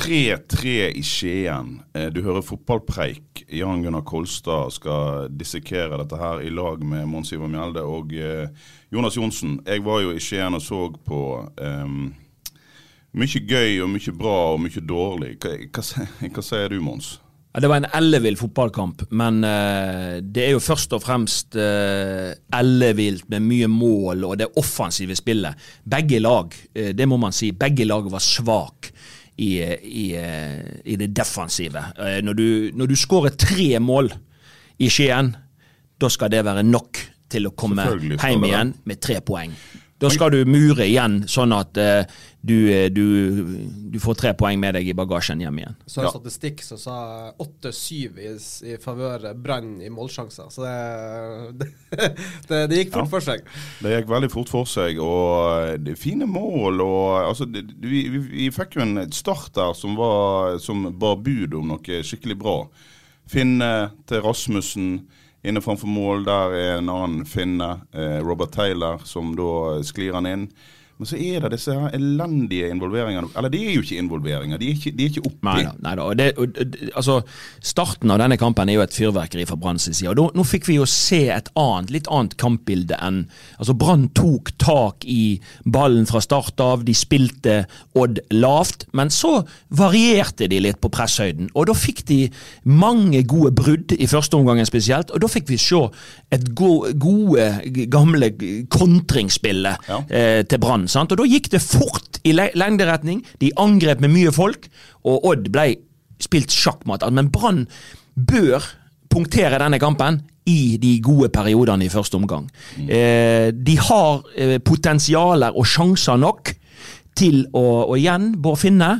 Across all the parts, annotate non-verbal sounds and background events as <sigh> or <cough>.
I Skien. Eh, Du hører fotballpreik. Jan Gunnar Kolstad skal dissekere dette her i lag med Mons Ivar Mjelde og eh, Jonas Johnsen. Jeg var jo i Skien og så på um, mye gøy og mye bra og mye dårlig. Hva, hva, hva sier du, Mons? Ja, det var en ellevill fotballkamp, men uh, det er jo først og fremst uh, ellevilt med mye mål og det offensive spillet. Begge lag, uh, det må man si, begge lag var svak i, i, i det defensive. Eh, når, du, når du skårer tre mål i Skien, da skal det være nok til å komme hjem igjen med tre poeng. Da skal du mure igjen, sånn at uh, du, eh, du, du får tre poeng med deg i bagasjen hjem igjen. Så en Ja. statistikk som sa 8-7 i, i favør Brann i målsjanser. Så det, <laughs> det, det, det gikk fort Ja. for seg. Det gikk veldig fort for seg, og det er fine mål. og altså, det, vi, vi, vi fikk jo en start der som, var, som bar bud om noe skikkelig bra. Finne til Rasmussen inne framfor mål. Der er en annen finne, eh, Robert Taylor, som da sklir han inn. Men så er det disse her elendige involveringene. Eller de er jo ikke involveringer, de er ikke, de er ikke oppi. Nei. Nei da. Det, og, altså, starten av denne kampen er jo et fyrverkeri fra Brann sin side. Og da, nå fikk vi jo se et annet, litt annet kampbilde enn altså Brann tok tak i ballen fra start av. De spilte Odd lavt, men så varierte de litt på presshøyden. Og da fikk de mange gode brudd i første omgangen spesielt, og da fikk vi se et go gode, gamle kontringsspillet Ja. eh, til Brann. Sant? Og Da gikk det fort i le lengderetning. De angrep med mye folk, og Odd ble spilt sjakkmatt. Men Brann bør punktere denne kampen i de gode periodene i første omgang. Eh, de har eh, potensialer og sjanser nok til å, å igjen, Bård Finne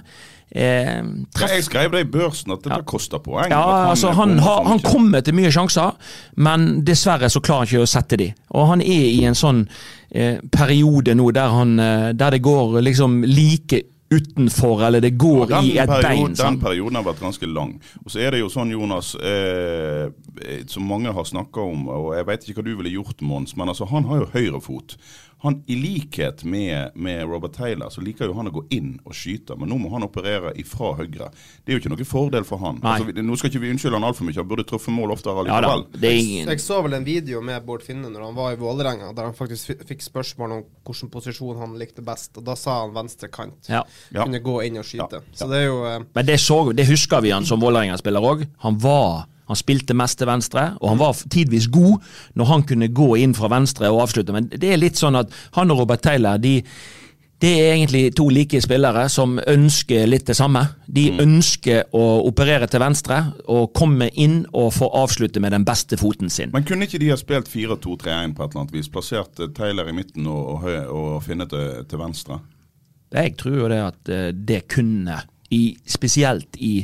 eh, Ja, jeg skrev det i børsen at dette koster poeng. ja, han, altså han, har, han kommer til mye sjanser, men dessverre så klarer han ikke å sette de. Og han er i en sånn eh, periode nå der, han, eh, der det går liksom like utenfor, eller det går i et period, bein. den perioden har vært ganske lang. Og så er det jo sånn, Jonas, eh, eh, som mange har snakka om, og jeg vet ikke hva du ville gjort, Mons, men altså, han har jo høyrefot. Han, I likhet med, med Robert Taylor, så liker jo han å gå inn og skyte, men nå må han operere ifra høyre. Det er jo ikke noe fordel for han. Altså, vi- nå skal ikke vi unnskylde han altfor mye, han burde truffet mål oftere Ja da, allikevel. er ingen Jeg så vel en video med Bård Finne når han var i Vålerenga, der han faktisk fikk spørsmål om hvilken posisjon han likte best, og da sa han venstre kant. ja. Ja. Kunne gå inn og skyte. Ja, Så det er jo eh, Men det, så, det husker vi han som Vålerenga-spiller òg. Han var han spilte mest til venstre, og han var tidvis god når han kunne gå inn fra venstre og avslutte. Men det er litt sånn at han og Robert Taylor de, det er egentlig to like spillere som ønsker litt det samme. De ønsker å operere til venstre og komme inn og få avslutte med den beste foten sin. Men kunne ikke de ha spilt 4-2-3-1 på et eller annet vis? Plassert eh, Taylor i midten og, og, og Finne til, til venstre? Jeg tror jo det at eh, det kunne, i, spesielt i,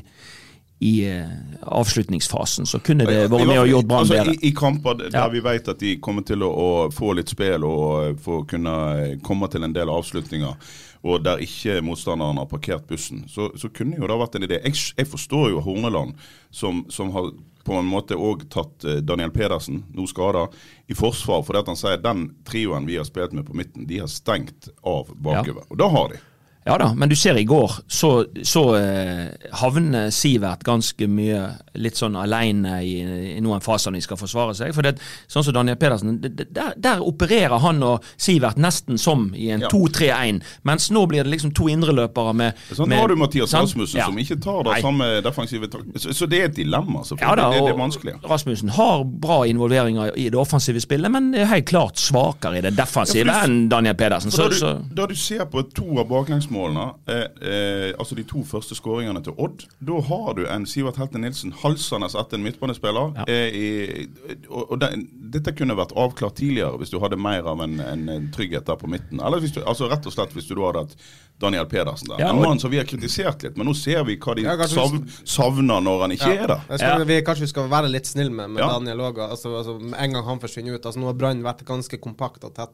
i eh, avslutningsfasen, så kunne det vært med og gjort Brann altså, bedre. I, I kamper der Ja. vi vet at de kommer til å, å få litt spill og eh, få kunne eh, komme til en del avslutninger, og der ikke motstanderen har parkert bussen, så, så kunne jo det vært en idé. Jeg, jeg forstår jo Horneland, som, som har på en måte òg tatt Daniel Pedersen, nå skada, i forsvar fordi at han sier den trioen vi har spilt med på midten, de har stengt av bakover. Og da har de. Ja da, men du ser i går, så, så eh, havner Sivert ganske mye litt sånn aleine i, i noen faser når de skal forsvare seg. For det, sånn som Daniel Pedersen, det, det, der, der opererer han og Sivert nesten som i en Ja. 2-3-1. Mens nå blir det liksom to indreløpere med, Sånn, med har du Mathias? Rasmussen Ja. som ikke tar det Nei. samme defensive tak så, så det er et dilemma, Ja selvfølgelig. da, det, det er og vanskelig. Rasmussen har bra involveringer i det offensive spillet, men er helt klart svakere i det defensive Ja, du- enn Daniel Pedersen. Så, da, så du, da du ser på to av baklengsmålene, eh, eh, altså de to første skåringene til Odd, da har du en Sivert Helte Nilsen halsende etter en midtbanespiller. Ja. Eh, i, og og den, dette kunne vært avklart tidligere hvis du hadde mer av en, en, trygghet der på midten. Eller hvis du, altså rett og slett hvis du da hadde hatt Daniel Pedersen der. Ja, en mann som vi har kritisert litt, men nå ser vi hva de Ja, sav, savner når han ikke er der. Skal, Ja. vi, kanskje vi skal være litt snille med, med Ja. Daniel òg. Altså, altså, en gang han forsvinner ut altså, Nå har Brann vært ganske kompakt og tett,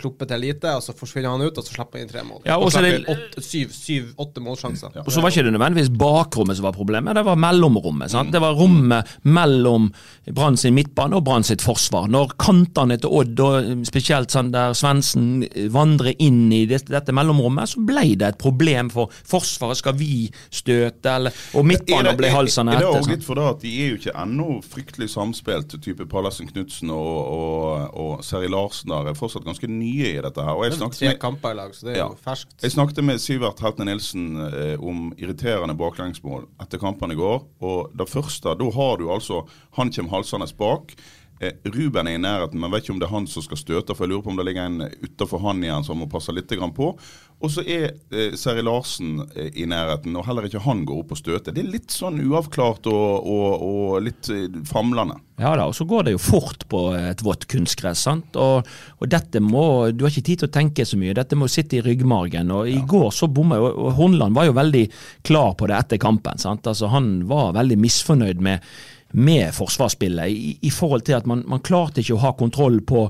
sluppet til lite, og så forsvinner han ut, og så slipper han inn tre mål. Ja, og så det- åtte- syv, syv, åtte målsjanser. Og så var ikke det nødvendigvis bakrommet som var problemet, det var mellomrommet. Mm. Det var rommet mellom Brann sin midtbane og Brann sitt forsvar. Når kantene til Odd, og spesielt sånn der Svendsen vandrer inn i dette, dette mellomrommet, så ble det et problem for Forsvaret. Skal vi støte, eller Og midtbanen ble halsende Er det etter. sant? litt for det at de er jo ikke ennå fryktelig samspilt, type Pallesen Knutsen og, og, og Seri Larsen der er fortsatt ganske nye i dette her. Og jeg Det er snakket med, kamper i lag, så det er Ja. jo ferskt. jeg snakket med Sivert Heltne Nilsen eh, om irriterende baklengsmål etter kampen i går. Og det første, da har du altså Han kommer halsende bak. Eh, Ruben er i nærheten, men vet ikke om det er han som skal støte. For jeg lurer på om det ligger en utafor han igjen som må passe litt på. Og så er eh, Seri Larsen eh, i nærheten, og heller ikke han går opp og støter. Det er litt sånn uavklart og, og, og litt eh, famlende. Ja da, og så går det jo fort på et vått kunstgress. sant? Og, og dette må, Du har ikke tid til å tenke så mye, dette må sitte i ryggmargen. og I går så bomma jo Hornland var jo veldig klar på det etter kampen. sant? Altså Han var veldig misfornøyd med, med forsvarsspillet i, i forhold til at man, man klarte ikke å ha kontroll på,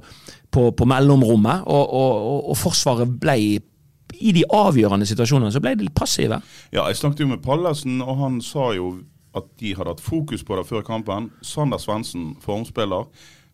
på, på mellomrommet, og, og, og, og Forsvaret ble i de avgjørende situasjonene så ble de passive. Ja, jeg snakket jo med Pallesen, og han sa jo at de hadde hatt fokus på det før kampen. Sander Svendsen, formspiller,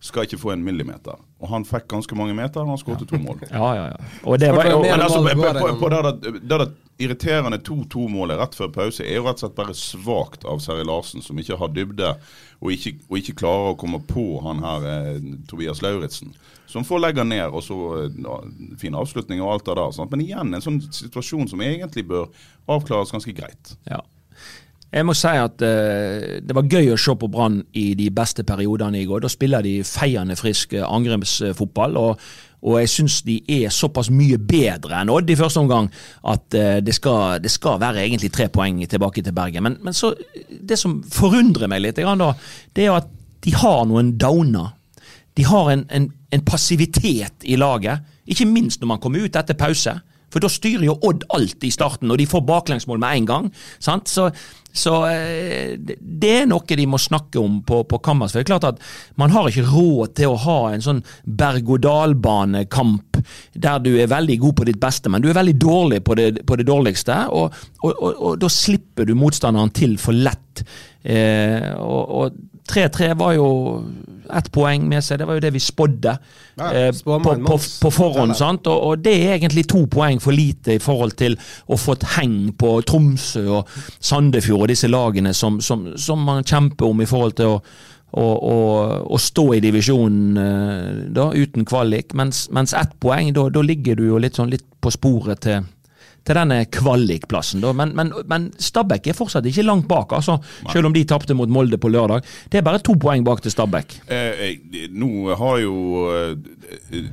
skal ikke få en millimeter. Og han fikk ganske mange meter, og han skåret to mål. <laughs> Ja, ja, ja. Og det var jo, Men altså, på, på, det det, det irriterende 2-2-målet rett før pause er jo rett og slett bare svakt av Seri Larsen, som ikke har dybde, og ikke, og ikke klarer å komme på han her eh, Tobias Lauritzen. Som får legge ned, og så eh, ja, fin avslutning og alt det der. Sant? Men igjen en sånn situasjon som egentlig bør avklares ganske greit. Ja. Jeg må si at uh, det var gøy å se på Brann i de beste periodene i går. Da spiller de feiende frisk eh, angrepsfotball. Og, og jeg syns de er såpass mye bedre enn Odd i første omgang at eh, det, skal, det skal være egentlig tre poeng tilbake til Bergen. Men, men så, det som forundrer meg litt, da, det er at de har noen downer. De har en, en, en passivitet i laget, ikke minst når man kommer ut etter pause. For da styrer jo Odd alt i starten, og de får baklengsmål med en gang. Sant? Så, så eh, det- er noe de må snakke om på, på Kammers. For det er klart at man har ikke råd til å ha en sånn berg-og-dal-banekamp der du er veldig god på ditt beste, men du er veldig dårlig på det, på det dårligste. Og, og, og, og da slipper du motstanderen til for lett. Eh, og 3-3 var jo ett poeng med seg, det var jo det vi spådde Ja, eh, på, på, på forhånd. Sant? Og, og det er egentlig to poeng for lite i forhold til å få et heng på Tromsø og Sandefjord og disse lagene som, som, som man kjemper om i forhold til å, å, å, å stå i divisjonen eh, da, uten kvalik. Mens, mens ett poeng, da, da ligger du jo litt, sånn, litt på sporet til til denne kvalikplassen. da. Men, men, men Stabæk er fortsatt ikke langt bak, altså, selv om de tapte mot Molde på lørdag. Det er bare to poeng bak til Stabæk. Eh, eh, nå har jo eh,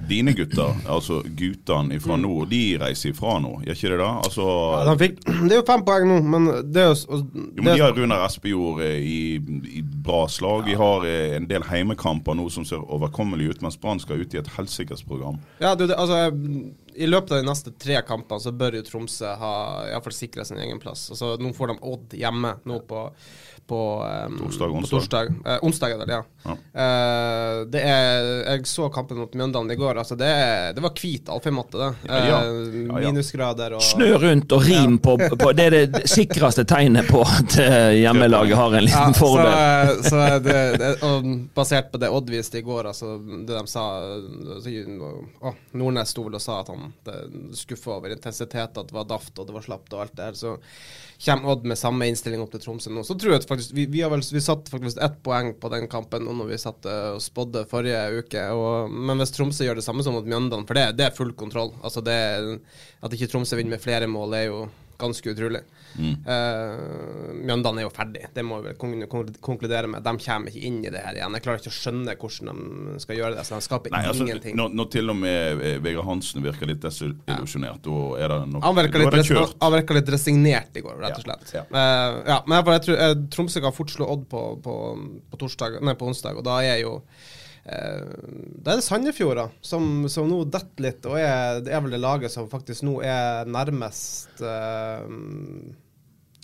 dine gutter, altså guttene fra nord, de reiser ifra nå, gjør ikke det da? Altså, Ja, de fikk, det er jo fem poeng nå, men det er jo jo, men De har Runar Espejord eh, i, i bra slag. Vi har eh, en del heimekamper nå som ser overkommelig ut, mens Brann skal ut i et helsikersprogram. Ja, du, det, altså, I løpet av de neste tre kampene så bør jo Tromsø ha sikre sin egen plass. Altså, nå får de Odd hjemme nå på, på, um, Torsdag, på onsdag. torsdag. Eh, onsdag er det, ja. Ja. Eh, det er, jeg så kampen mot Mjøndalen i går. Altså, det, det var hvit Alfheim-matte, det. Ja, ja. Eh, Ja, ja. Minusgrader og Snø rundt og rim på, på Det er det sikreste tegnet på at eh, hjemmelaget har en liten fordel. Så, så det, det, og basert på det Odd viste i går, altså det de sa å, Nordnes sto vel og sa at han skuffa over intensitet, at det var daft og det var slapt og alt det her. Så kommer Odd med samme innstilling opp til Tromsø nå. Så tror jeg faktisk Vi, vi vel vi satt faktisk ett poeng på den kampen nå når vi satt eh, og spådde forrige uke. Og, men hvis Tromsø gjør det samme som mot Mjøndalen, for det, det er full kontroll. Altså det, At ikke Tromsø vinner med flere mål, er jo ganske utrolig. Mm. Uh, Mjøndalen er jo ferdig, det må vi vel kon- kon- konkludere med. De kommer ikke inn i det her igjen. Jeg klarer ikke å skjønne hvordan de skal gjøre det. Så de skaper Nei, altså, ingenting. når, når til og med eh, Vegard Hansen virker litt desillusjonert, da er det nok Han virka da litt, virka litt resignert i går, rett og slett. ja. Eh, ja, men jeg, jeg tror uh, Tromsø kan fort slå Odd på, på, på, torsdag, nei, på onsdag, og da er jo eh, Da er det Sandefjord som, som nå detter litt, og er, det er vel det laget som faktisk nå er nærmest eh,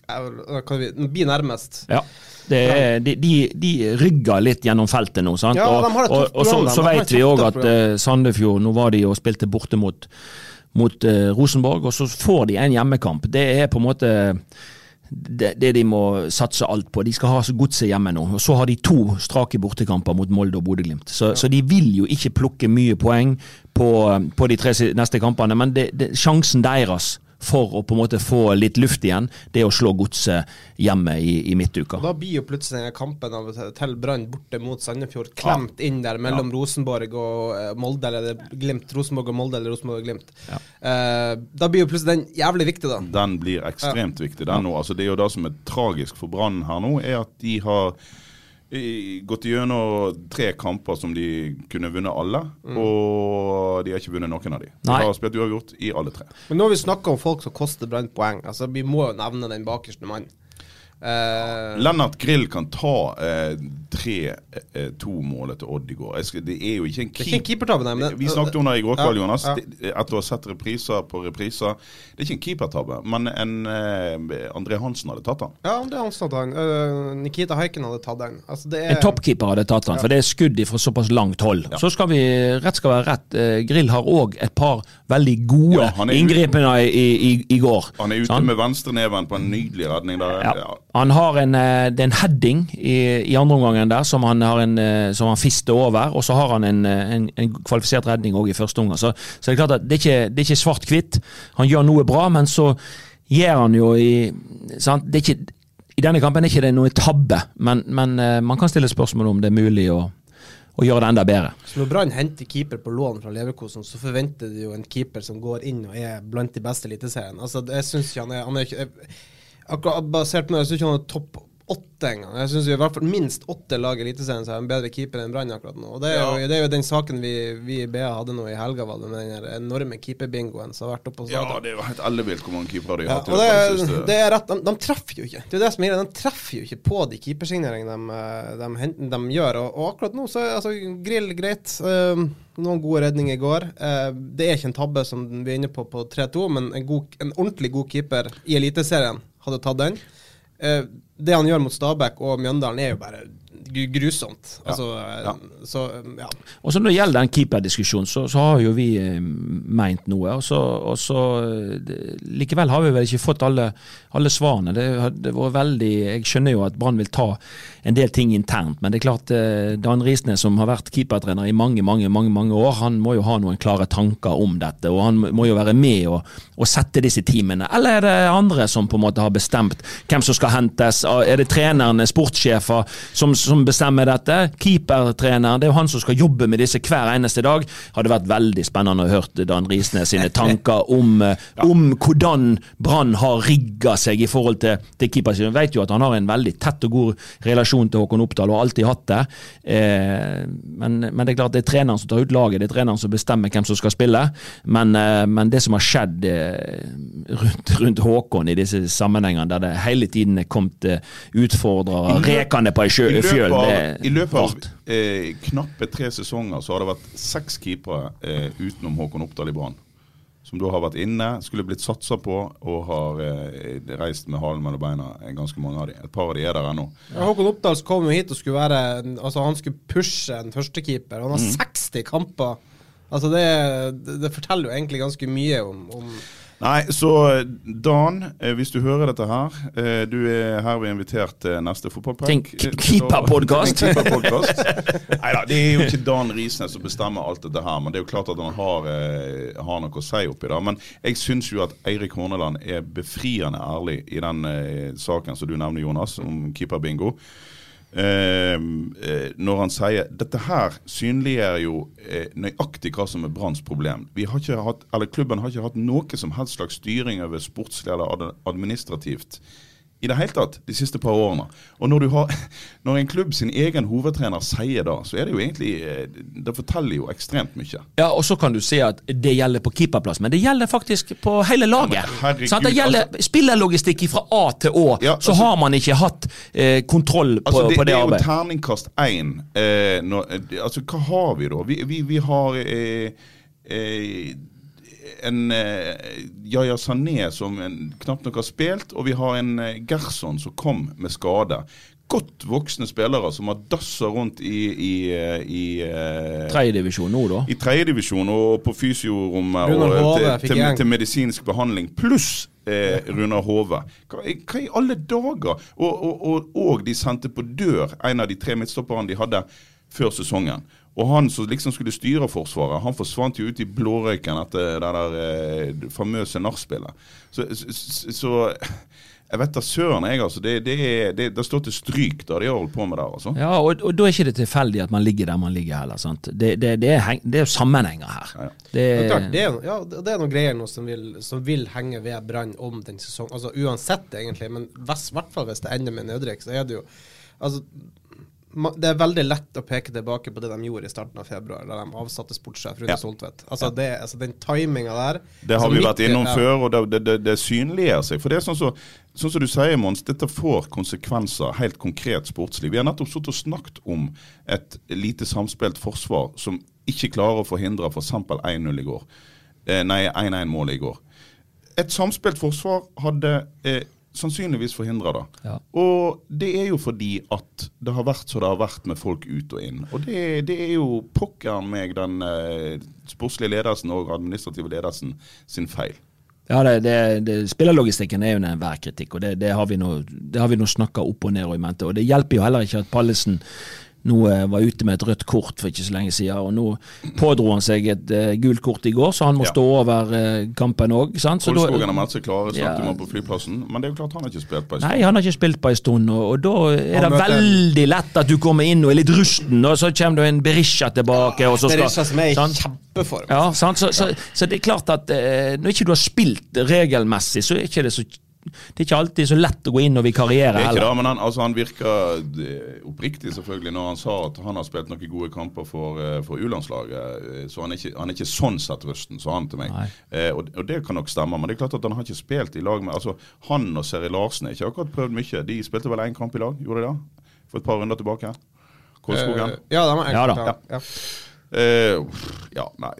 eh, blir nærmest. Ja. Det er, de, de, de rygger litt gjennom feltet nå. sant? Ja, og, et og, og så, så vet vi òg at eh, Sandefjord Nå var de og spilte borte mot, mot uh, Rosenborg, og så får de en hjemmekamp. Det er på en måte det, det de må satse alt på. De skal ha så godset hjemme nå. Og så har de to strake bortekamper mot Molde og Bodø-Glimt. Så, så de vil jo ikke plukke mye poeng på, på de tre neste kampene, men det, det, sjansen deres for å på en måte få litt luft igjen, det er å slå godset hjemme i, i midtuka. Og Da blir jo plutselig kampen av til Brann borte mot Sandefjord klemt inn der mellom Rosenborg og eh, Molde, eller er Glimt. Rosenborg og Molde eller Rosenborg og Glimt. Eh, da blir jo plutselig den jævlig viktig, da. Den blir ekstremt viktig. Den nå. Altså, det er jo det som er tragisk for Brann her nå, er at de har gått gjennom tre kamper som de kunne vunnet alle, og de har ikke vunnet noen av de. De Nei. har spilt uavgjort i alle tre. Men nå har vi snakka om folk som koster Brann poeng. Altså, vi må jo nevne den bakerste mannen. Eh, Lennart Grill kan ta eh, tre eh, to-målet til Odd i går. Skal, det er jo ikke en keep... keepertabbe, nei. Det, Vi snakket om det i går kveld, Ja, Jonas. ja. Etter å ha sett repriser på repriser. Det er ikke en keepertabbe, men en uh, André Hansen hadde tatt den. Ja, André Hansen hadde den. Eh, Nikita Haiken hadde tatt den. Altså, det er, En toppkeeper hadde tatt den, for det er skudd fra såpass langt hold. Så skal vi, rett skal være rett, eh, Grill har òg et par veldig gode Ja, han er ute- inngripene i, i, i går. Han er ute sånn? med venstreneven på en nydelig redning der. Ja. Han har en, eh, det er en heading i, i andre omgang som han eh, som han fister over, og så har han en, eh, en, en kvalifisert redning òg i første omgang. Så, så det er klart at det er ikke, det er ikke svart-hvitt. Han gjør noe bra, men så gjør han jo i sant? Det er ikke, I denne kampen er ikke det noe tabbe, men, men man kan stille spørsmål om det er mulig å, og gjøre det enda bedre. Så når Brann henter keeper på lån fra Leverkosen, så forventer de jo en keeper som går inn og er blant de beste Eliteserien. Altså, jeg syns ikke han er, han er ikke, jeg, Akkurat basert på det, jeg syns ikke han er topp åtte engang. Jeg syns i hvert fall minst åtte lag i Eliteserien som er en bedre keeper enn Brann akkurat nå. Og det er, jo, det er jo den saken vi, vi i BA hadde nå i helga, var det med den enorme keeperbingoen som har vært oppe hos ja, det er jo helt ellevilt hvor mange keepere de har hatt. og det, det det er rett, de, de treffer jo ikke. Det er jo det som er. De treffer jo ikke på de keepersigneringene de, de, de gjør. Og, og akkurat nå så er altså, Grill greit. Um, noen gode redninger i går. Eh, det er ikke en tabbe som vi er inne på på 3-2, men en, god, en ordentlig god keeper i Eliteserien hadde tatt den. Eh, det han gjør mot Stabæk og Mjøndalen, er jo bare grusomt. Altså, Ja. Så, eh, ja. Og så Når det gjelder den keeperdiskusjonen, så, så har jo vi eh, meint noe. Og så, og så eh, Likevel har vi vel ikke fått alle, alle svarene. Det, det var veldig, Jeg skjønner jo at Brann vil ta en del ting internt, men det er klart eh, Dan Risnes, som har vært keepertrener i mange mange, mange, mange år, han må jo ha noen klare tanker om dette. Og han må jo være med og, og sette disse teamene. Eller er det andre som på en måte har bestemt hvem som skal hentes? Er det trenerne, sportssjefer, som, som bestemmer dette? Keepertrener, det er jo han som skal jobbe med disse hver eneste dag. Hadde vært veldig spennende å høre Dan Risnes sine <laughs> tanker om, ja. om hvordan Brann har rigga seg i forhold til, til keeper. Vet jo at han har en veldig tett og god relasjon til Håkon Oppdal, og har alltid hatt det. Eh, men, men det er klart det er treneren som tar ut laget, det er treneren som bestemmer hvem som skal spille. Men, eh, men det som har skjedd eh, rundt, rundt Håkon i disse sammenhengene, der det hele tiden er kommet eh, utfordrere rekende på ei sjø- fjøl, løpet av, i løpet av eh, knappe tre sesonger så har det vært seks keepere eh, utenom Håkon Oppdal i Brann. Som da har vært inne, skulle blitt satsa på og har eh, reist med halen mellom beina. eh, Ganske mange av de. Et par av de er der ennå. Ja, Håkon Oppdal kom jo hit og skulle være Altså han skulle pushe en førstekeeper. Han har 60 kamper. Altså det, det, det forteller jo egentlig ganske mye om, om Nei, så Dan, eh, hvis du hører dette her, eh, du er herved invitert til neste Eh, keeperpodcast. til <laughs> en keeperpodcast. Nei da, det er jo ikke Dan Risnes som bestemmer alt dette her, men det er jo klart at han har, har noe å si oppi det. Men jeg syns jo at Eirik Horneland er befriende ærlig i den saken som du nevner, Jonas, om keeperbingo. Eh, eh, når han sier dette her synliggjør jo eh, nøyaktig hva som er Branns problem. Har ikke hatt, eller Klubben har ikke hatt noe som helst slags styring over sportslig eller administrativt i det hele tatt de siste par årene. Og når, du har, <laughs> når en klubb sin egen hovedtrener sier det, så er det jo egentlig eh, Det forteller jo ekstremt mye. Ja, og så kan du si at det gjelder på keeperplass, men det gjelder faktisk på hele laget. Ja, herregud, sånn, det gjelder spillerlogistikk fra A til Å, Ja, så altså- har man ikke hatt eh, kontroll på, Altså, det, på det, det er jo terningkast én. Eh, eh, altså, hva har vi da? Vi, vi, vi har eh, eh, en eh, Yaya Sané som en, knapt nok har spilt, og vi har en eh, Gerson som kom med skade. Godt voksne spillere som har dassa rundt i, i, eh, i eh, Tredjedivisjon nå, da. i tredjedivisjon og på fysiorommet Runar og Hove til, til, til medisinsk behandling, pluss eh, Runar Hove. Hva, i- hva i alle dager? Og, og, og, og de sendte på dør en av de tre midtstopperne de hadde før sesongen. Og han som liksom skulle styre Forsvaret, han forsvant jo ut i blårøyken etter det der eh, famøse nachspielet. Så, så, så jeg vet da søren, jeg altså. Det, det, det, det står til stryk da de har holdt på med det. altså. Ja, og, og da er ikke det tilfeldig at man ligger der man ligger heller. sant? Det, det, det, er, heng- det er sammenhenger her. Ja. Det, Det er, klart, det, er, ja, det er noen greier nå som vil, som vil henge ved Brann om den sesongen. Altså Uansett, egentlig, men i hvert fall hvis det ender med nedrykk, så er det jo Altså, det er veldig lett å peke tilbake på det de gjorde i starten av februar, da de avsatte sportssjef Rune Ja. Soltvedt. Altså, det, altså den timinga der Det har altså, vi vært innom før, og det, det, det, det synliggjør seg. For det er sånn som sånn så du sier, Mons, dette får konsekvenser helt konkret sportslig. Vi har nettopp sittet og snakket om et lite samspilt forsvar som ikke klarer å forhindre f.eks. 1-0 i går. Eh, nei, 1-1-målet i går. Et samspilt forsvar hadde eh, sannsynligvis forhindra det. Ja. Og det er jo fordi at det har vært så det har vært med folk ut og inn. Og det, det er jo pokker meg den eh, sportslige ledelsen og administrative ledelsen sin feil. Ja, det, det, det, Spillerlogistikken er jo enhver kritikk, og det, det har vi nå det snakka opp og ned og i mente. Og det hjelper jo heller ikke at Pallesen nå eh, var ute med et rødt kort for ikke så lenge siden, og nå pådro han seg et uh, gult kort i går, så han må Ja. stå over uh, kampen òg. Kolskogen har meldt seg klare, Ja. om på flyplassen. Men det er jo klart han har ikke spilt på en Nei, han har ikke spilt på en stund, og, og da er Han det veldig veldig lett at du kommer inn og er litt rusten, og så kommer det en Berisha tilbake, og så skal Berisha som er i sant? kjempeform. Ja, sant? Så, så, så det er klart at uh, når ikke du har spilt regelmessig, så er ikke det så det er ikke alltid så lett å gå inn og vikariere Det er ikke heller. det, men han, altså, han virker eh, oppriktig selvfølgelig når han sa at han har spilt noen gode kamper for, eh, for U-landslaget. eh, Så han er, ikke, han er ikke sånn sett rusten, sa han til meg. Eh, og, og det kan nok stemme, men det er klart at han har ikke spilt i lag med altså Han og Seri Larsen har ikke akkurat prøvd mye. De spilte vel én kamp i lag, gjorde de det? For et par runder tilbake. Kolskogen. Eh, ja, de har Ja da. Ja. ja. Eh, ja, nei,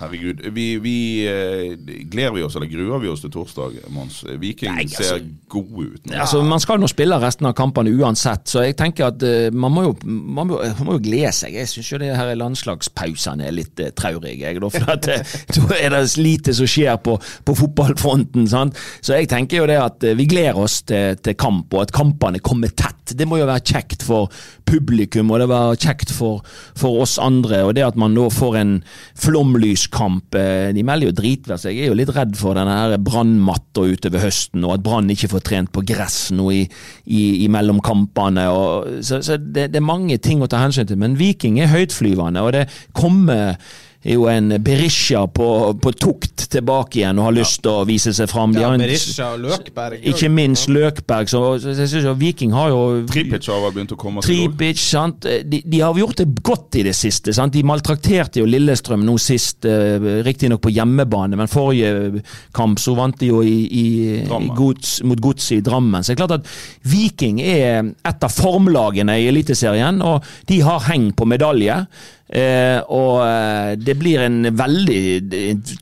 herregud. Vi, vi eh, Gleder vi oss eller gruer vi oss til torsdag, Mons? Viking Nei, altså- ser gode ut nå. Altså, Man skal nå spille resten av kampene uansett, så jeg tenker at uh, man, må jo, man, må, man må jo glede seg. Jeg syns jo det her landslagspausene er litt uh, traurige. Jeg, da, for at, eh, <laughs> da er det lite som skjer på, på fotballfronten. Sant? Så jeg tenker jo det at uh, vi gleder oss til, til kamp, og at kampene kommer tett. Det må jo være kjekt for publikum, og det være kjekt for, for oss andre. Og det at man nå får en flomlyskamp eh, De melder jo dritvær, så jeg er jo litt redd for denne her brannmatta utover høsten, og at Brann ikke får trent på gress nå i, i, i mellomkampene. Og, så så det, det er mange ting å ta hensyn til, men Viking er høytflyvende, og det kommer er jo en Berisha på, på tukt tilbake igjen og har lyst til å vise seg fram. Ja, Berisha og Løkberg. Ikke minst Løkberg. Så, så jeg synes jo Viking har jo Tripic har begynt å komme. Tripic, sant? De, de har gjort det godt i det siste. Sant? De maltrakterte jo Lillestrøm nå sist, uh, riktignok på hjemmebane, men forrige kamp så vant de jo i, i, i gods, mot Godset i Drammen. Så det er klart at Viking er et av formlagene i Eliteserien, og de har heng på medalje. Eh, og eh, det blir en veldig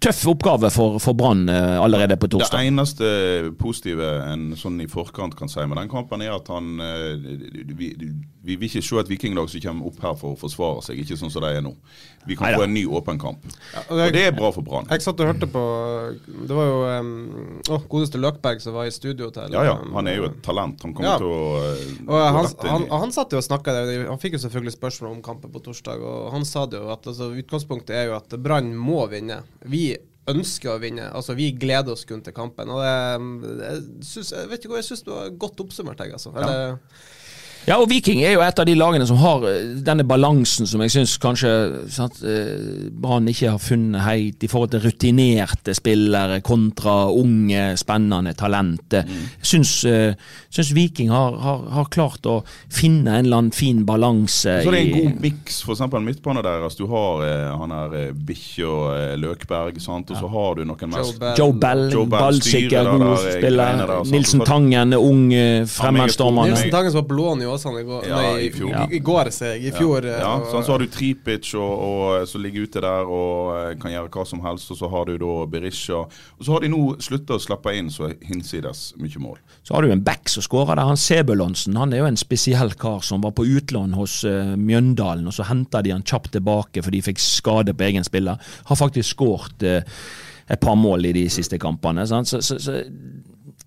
tøff oppgave for, for Brann eh, allerede på torsdag. Det eneste positive en sånn i forkant kan si med den kampen, er at han Vi, vi vil ikke se et vikinglag som kommer opp her for å forsvare seg, ikke sånn som de er nå. Vi kan Neida. få en ny åpen kamp. og jeg- Og det er bra for Brann. Jeg satt og hørte på Det var jo um, oh, godeste Løkberg som var i studio til Ja ja, han er jo et talent. Han kommer Ja. til å uh, han, han, han satt jo og snakka der. Han fikk jo selvfølgelig spørsmål om kampen på torsdag, og han sa det jo at altså, utgangspunktet er jo at Brann må vinne. Vi ønsker å vinne. Altså, vi gleder oss kun til kampen. Og det, jeg, synes, jeg vet ikke hva jeg syns det var godt oppsummert, jeg, altså. Eller, Ja, og Viking er jo et av de lagene som har eh, denne balansen som jeg syns kanskje sant, eh, Brann ikke har funnet helt i forhold til rutinerte spillere kontra unge, spennende talenter. Jeg syns, eh, syns Viking har, har, har klart å finne en eller annen fin balanse. Så det er en i- god miks, f.eks. midtbane deres. Du har han her Bikkje og Løkberg, sant? og så har du noen mest. Joe Bell, Joe Bell ballsikker, god spiller. der. Nilsen Tangen, ung fremmedstormer fremadstormende. Nilsen Tangen som var lån i Åsane i går. Ja, nei, i fjor. I, i går, ser jeg. I fjor. Ja, eh, ja og- sånn, så har du Tripic og, og, som ligger ute der og eh, kan gjøre hva som helst. Og så har du da Berisha. Og så har de nå slutta å slippe inn så hinsides mye mål. Så har du en back som skårer der. Han Sebulonsen han er jo en spesiell kar som var på utlån hos uh, Mjøndalen, og så henta de han kjapt tilbake fordi de fikk skade på egen spiller. Har faktisk skåret uh, et par mål i de siste kampene. Sant? Så, så, så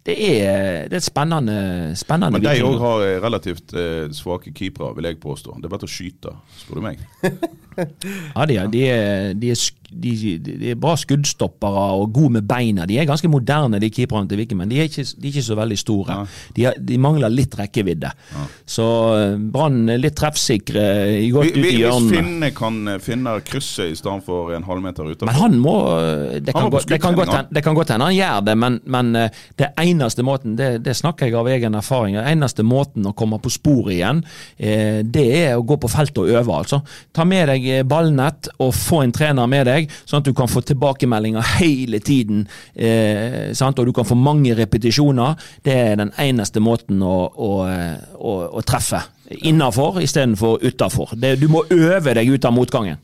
det er, det er et spennende, spennende Men de òg har eh, relativt eh, svake keepere, vil jeg påstå. Det er bare til å skyte, spør du meg. <laughs> Ja, de er, de, er, de, er, de, er bra skuddstoppere og gode med beina. De er ganske moderne, de keeperne til Viking, men de er ikke, de ikke så veldig store. De, er, de mangler litt rekkevidde. Så eh, Brann er litt treffsikre, godt Vi- ut i i Hvis. Finne kan eh, finne krysset i stedet for en halvmeter utenfor. Men han må eh, Det kan, gå, det kan, godt, hende- det kan godt hende han gjør det, men, men eh, det eneste måten det, det snakker jeg av egen erfaring. Den eneste måten å komme på sporet igjen, eh, det er å gå på feltet og øve. altså. Ta med deg eh, ballnett og få en trener med deg, sånn at du kan få tilbakemeldinger hele tiden. Eh? Og du kan få mange repetisjoner. Det er den eneste måten å, å, eh, å, å treffe. Innafor istedenfor utafor. Du må øve deg ut av motgangen.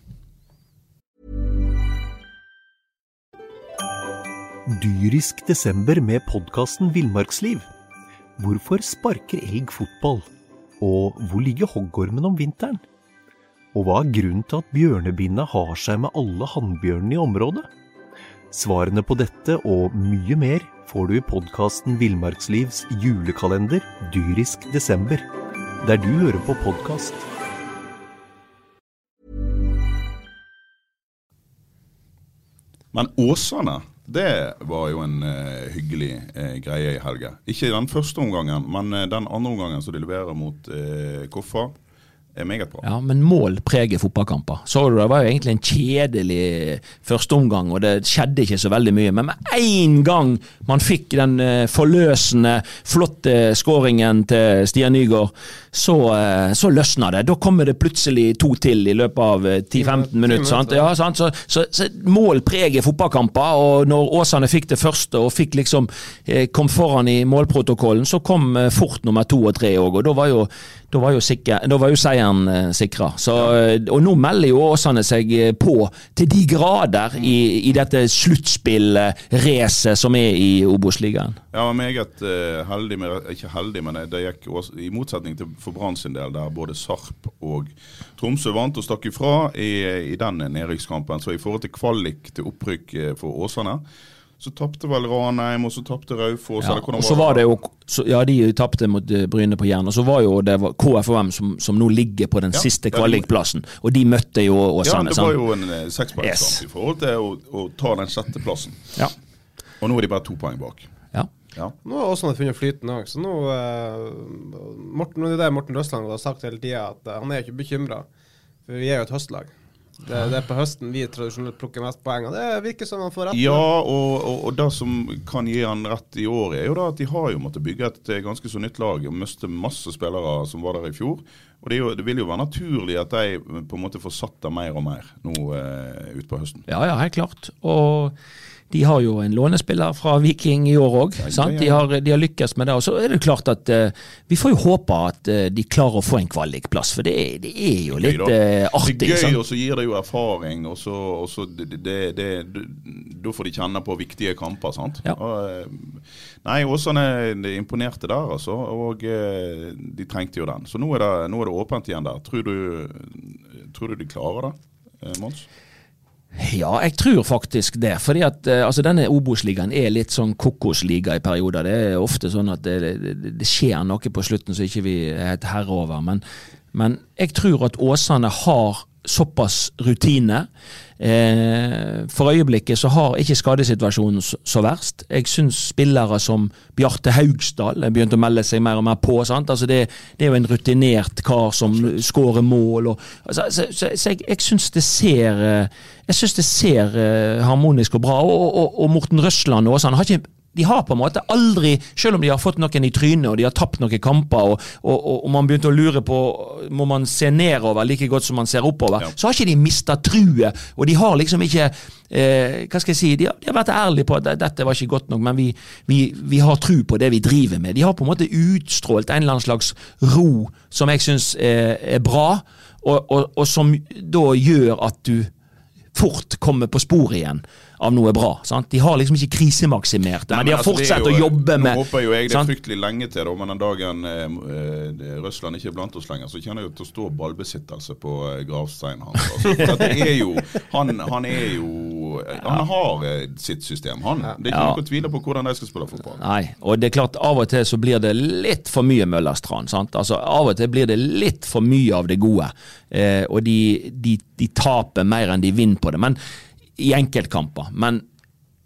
Dyrisk desember med podkasten Villmarksliv. Hvorfor sparker elg fotball? Og hvor ligger hoggormen om vinteren? Og hva er grunnen til at bjørnebinna har seg med alle hannbjørnene i området? Svarene på dette og mye mer får du i podkasten Villmarkslivs julekalender Dyrisk desember, der du hører på podkast. Men Åsane, det var jo en uh, hyggelig uh, greie i helga. Ikke den første omgangen, men uh, den andre omgangen som de leverer mot Koffa, er meget bra. Ja, men mål preger fotballkamper. Så du, Det var jo egentlig en kjedelig førsteomgang, og det skjedde ikke så veldig mye. Men med én gang man fikk den eh, forløsende, flotte skåringen til Stian Nygaard, så, eh, så løsner det. Da kommer det plutselig to til i løpet av eh, 10-15 minutter. Sant? Ja, sant? Så, så, så mål preger fotballkamper, og når Åsane fikk det første og fikk liksom eh, kom foran i målprotokollen, så kom eh, fort nummer to og tre òg, og da var jo da var jo, sikker, da var jo seieren eh, sikra. Eh, Og nå melder jo Åsane seg eh, på til de grader i, i dette sluttspillracet som er i Obos-ligaen. Var meget eh, heldig med Ikke heldig, men det gikk også, i motsetning til for Brann sin del, der både Sarp og Tromsø vant og stakk ifra i, i den nedrykkskampen. Så i forhold til kvalik til opprykk eh, for Åsane, så tapte vel Ranheim, og så tapte Raufoss. Ja, og så var det jo så, Ja, de tapte mot eh, Bryne på Jæren. Og så var jo det var KFUM som, som nå ligger på den Ja, siste kvalikplassen. Og de møtte jo Åsane. Ja, det var jo en eh, sekspoengskamp Yes. i forhold til å, å ta den sjetteplassen. Ja. Og nå er de bare to poeng bak. Ja. Nå har Åsane funnet flyten òg, så nå uh, Morten, det er det Morten Røsland har sagt hele tida, at eh, han er ikke bekymra. For vi er jo et høstlag. Det, det er på høsten vi tradisjonelt plukker mest poeng, og det virker som han får rett. Ja, og, og, og det som kan gi han rett i år, er jo da at de har jo måttet bygge et eh, ganske så nytt lag og miste masse spillere som var der i fjor. Og det, er jo, det vil jo være naturlig at de på en måte får satt det mer og mer nå eh, utpå høsten. Ja, ja, helt klart. Og de har jo en lånespiller fra Viking i år òg. ja, De, har- de har lykkes med det. Og så er det klart at uh, vi får jo håpe at uh, de klarer å få en kvalikplass, for det, det er jo litt eh, artig. Det er gøy, og så gir det jo erfaring, og så, og så det, Da får de kjenne på viktige kamper, sant. Ja. Og, nei, Åsane imponerte der, altså. Og de trengte jo den. Så nå er det, nå er det åpent igjen der. Tror du, tror du de klarer det, Mons? Ja, jeg tror faktisk det. fordi at eh, altså Denne Obos-ligaen er litt sånn kokosliga i perioder. Det er ofte sånn at det, det, det skjer noe på slutten som ikke vi er helt herre over. Men, men jeg tror at Åsane har såpass rutine. Eh, for øyeblikket så har ikke skadesituasjonen så, verst. Jeg syns spillere som Bjarte Haugsdal er begynt å melde seg mer og mer på. Altså det, det er jo en rutinert kar som skårer mål. Og, altså, så så, så jeg, jeg syns det ser eh, jeg synes det ser eh, harmonisk og bra. Og, og, og Morten Røsland også, han har ikke de har på en måte aldri, selv om de har fått noen i trynet og de har tapt noen kamper, og, og, og, man begynte å lure på må man se nedover like godt som man ser oppover, Ja. så har ikke de mista truet. Og de har liksom ikke eh, Hva skal jeg si, de har, de har vært ærlige på at "Dette- var ikke godt nok, men vi, vi, vi har tru på det vi driver med. De har på en måte utstrålt en eller annen slags ro som jeg syns er, er bra, og, og, og som da gjør at du fort kommer på sporet igjen av noe bra. Sant? De har liksom ikke krisemaksimert det, men de har altså, fortsatt jo, å jobbe med Nå håper jo jeg det er fryktelig lenge til, da, men den dagen eh, eh, Røsland ikke er blant oss lenger, så kjenner jeg jo til å stå ballbesittelse på eh, gravsteinen hans. Altså, <laughs> det er jo, han, han er jo Han har eh, sitt system, han. Det er ikke Ja. noe å tvile på hvordan de skal spille fotball. Nei, og det er klart av og til så blir det litt for mye Møllerstrand. sant? Altså Av og til blir det litt for mye av det gode, eh, og de, de, de taper mer enn de vinner på det. Men i enkeltkamper. Men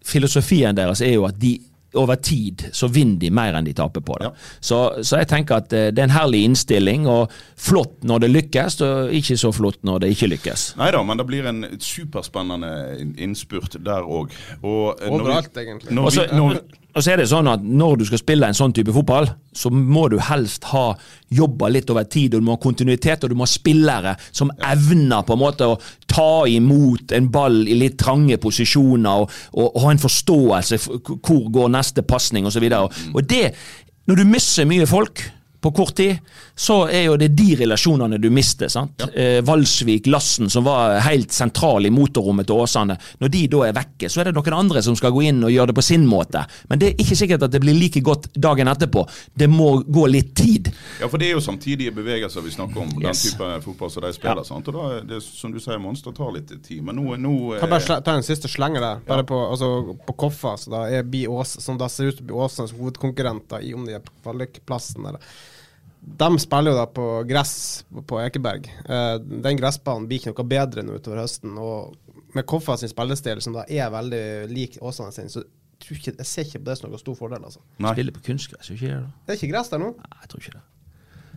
filosofien deres er jo at de over tid så vinner de mer enn de taper på det. Ja. Så, så jeg tenker at eh, det er en herlig innstilling, og flott når det lykkes, og ikke så flott når det ikke lykkes. Nei da, men det blir en superspennende innspurt der òg. Overalt, egentlig. Og så, og så er det sånn at når du skal spille en sånn type fotball, så må du helst ha jobba litt over tid, og du må ha kontinuitet, og du må ha spillere som evner på en måte å ta imot en ball i litt trange posisjoner, og, og, og ha en forståelse for hvor går neste pasning osv. Og, og det, når du mister mye folk på kort tid, så er jo det de relasjonene du mister. sant? Eh, Valsvik, Lassen, som var helt sentral i motorrommet til Åsane. Når de da er vekke, så er det noen andre som skal gå inn og gjøre det på sin måte. Men det er ikke sikkert at det blir like godt dagen etterpå. Det må gå litt tid. Ja, for det er jo samtidige bevegelser vi snakker om. Den type fotball som de spiller. Ja. sant? Og da, er det, som du sier, Monster tar litt tid. Men nå, nå eh, Kan bare ta en siste slenge der. Bare på, altså, på Koffa, så da er Bi Ås, som da ser ut til å bli Åsens hovedkonkurrenter i om de er på kvalikplassen. eller de spiller jo da på gress på Ekeberg. Eh, den gressbanen blir ikke noe bedre nå utover høsten. Og med Koffa sin spillestil, som da er veldig lik Åsane sin, så jeg, ikke, jeg ser ikke på det som noen stor fordel. altså. Nei. Spiller på kunstgress, ikke det? Det er ikke gress der nå? Nei, jeg tror ikke det.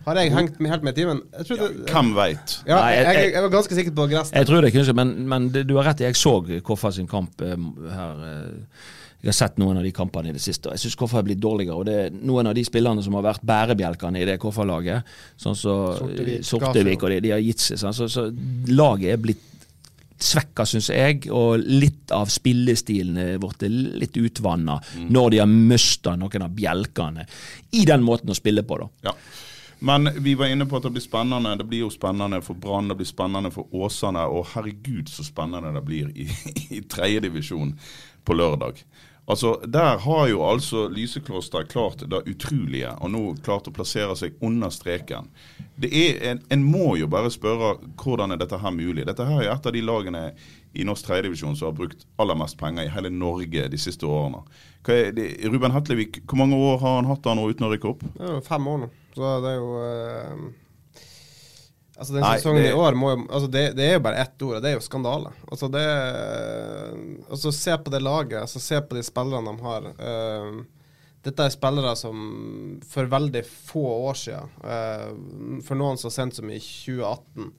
Har jeg hengt med, helt med i timen? Jeg, trodde, Hvem veit? ja, jeg, jeg- jeg, var ganske sikker på gress. Jeg tror det kunne kunstgress, men, men du har rett i. Jeg så Koffa sin kamp eh, her. eh, jeg har sett noen av de kampene i det siste, og jeg syns Koffa er blitt dårligere. og det er Noen av de spillerne som har vært bærebjelkene i det Koffa-laget, sånn som Sortevik, Sortevik, og de, de har gitt seg. sånn, Så, så laget er blitt svekka, syns jeg, og litt av spillestilen er blitt litt utvanna når de har mista noen av bjelkene i den måten å spille på, da. Ja. Men vi var inne på at det blir spennende. Det blir jo spennende for Brann, det blir spennende for Åsane. Og herregud så spennende det blir i, <laughs> i tredjedivisjon på lørdag. Altså, Der har jo altså Lysekloster klart det utrolige, og nå klart å plassere seg under streken. Det er, en, en må jo bare spørre hvordan er dette her mulig. Dette her er et av de lagene i norsk tredjedivisjon som har brukt aller mest penger i hele Norge de siste årene. Ruben Hetlevik, hvor mange år har han hatt da nå uten å rykke opp? Jo fem år nå, så det er jo eh, Altså Den Nei, sesongen det- i år må jo altså det, det er jo bare ett ord, og det er jo skandale. Altså det Altså Se på det laget, altså se på de spillerne de har. Eh, dette er spillere som for veldig få år siden, eh, for noen så sent som i 2018,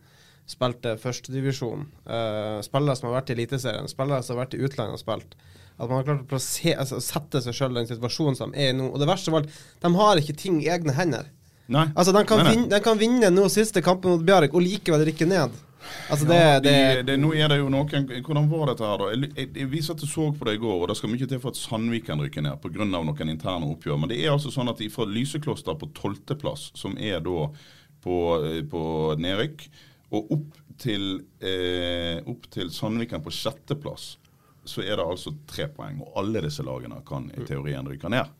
spilte førstedivisjon. Uh, spillere som har vært i Eliteserien, spillere som har vært i utlandet og spilt. At man har klart å plassere, altså, sette seg sjøl i den situasjonen som de er i nå. Og det verste av alt, de har ikke ting i egne hender. Nei. Altså, de kan, Nei, nei. Vinne, de kan vinne nå siste kampen mot Bjarek og likevel rykke ned. Altså, det, Ja, det, de, det, nå er det jo noen Hvordan var dette her, da? Jeg, jeg, jeg, vi at jeg så på det i går, og det skal mye til for at Sandviken rykker ned pga. noen interne oppgjør. Men det er altså sånn at de fra Lysekloster på tolvteplass, som er da på, eh, på nedrykk, og opp til, eh, opp til Sandviken på sjetteplass, så er det altså tre poeng. Og alle disse lagene kan i teorien rykke ned.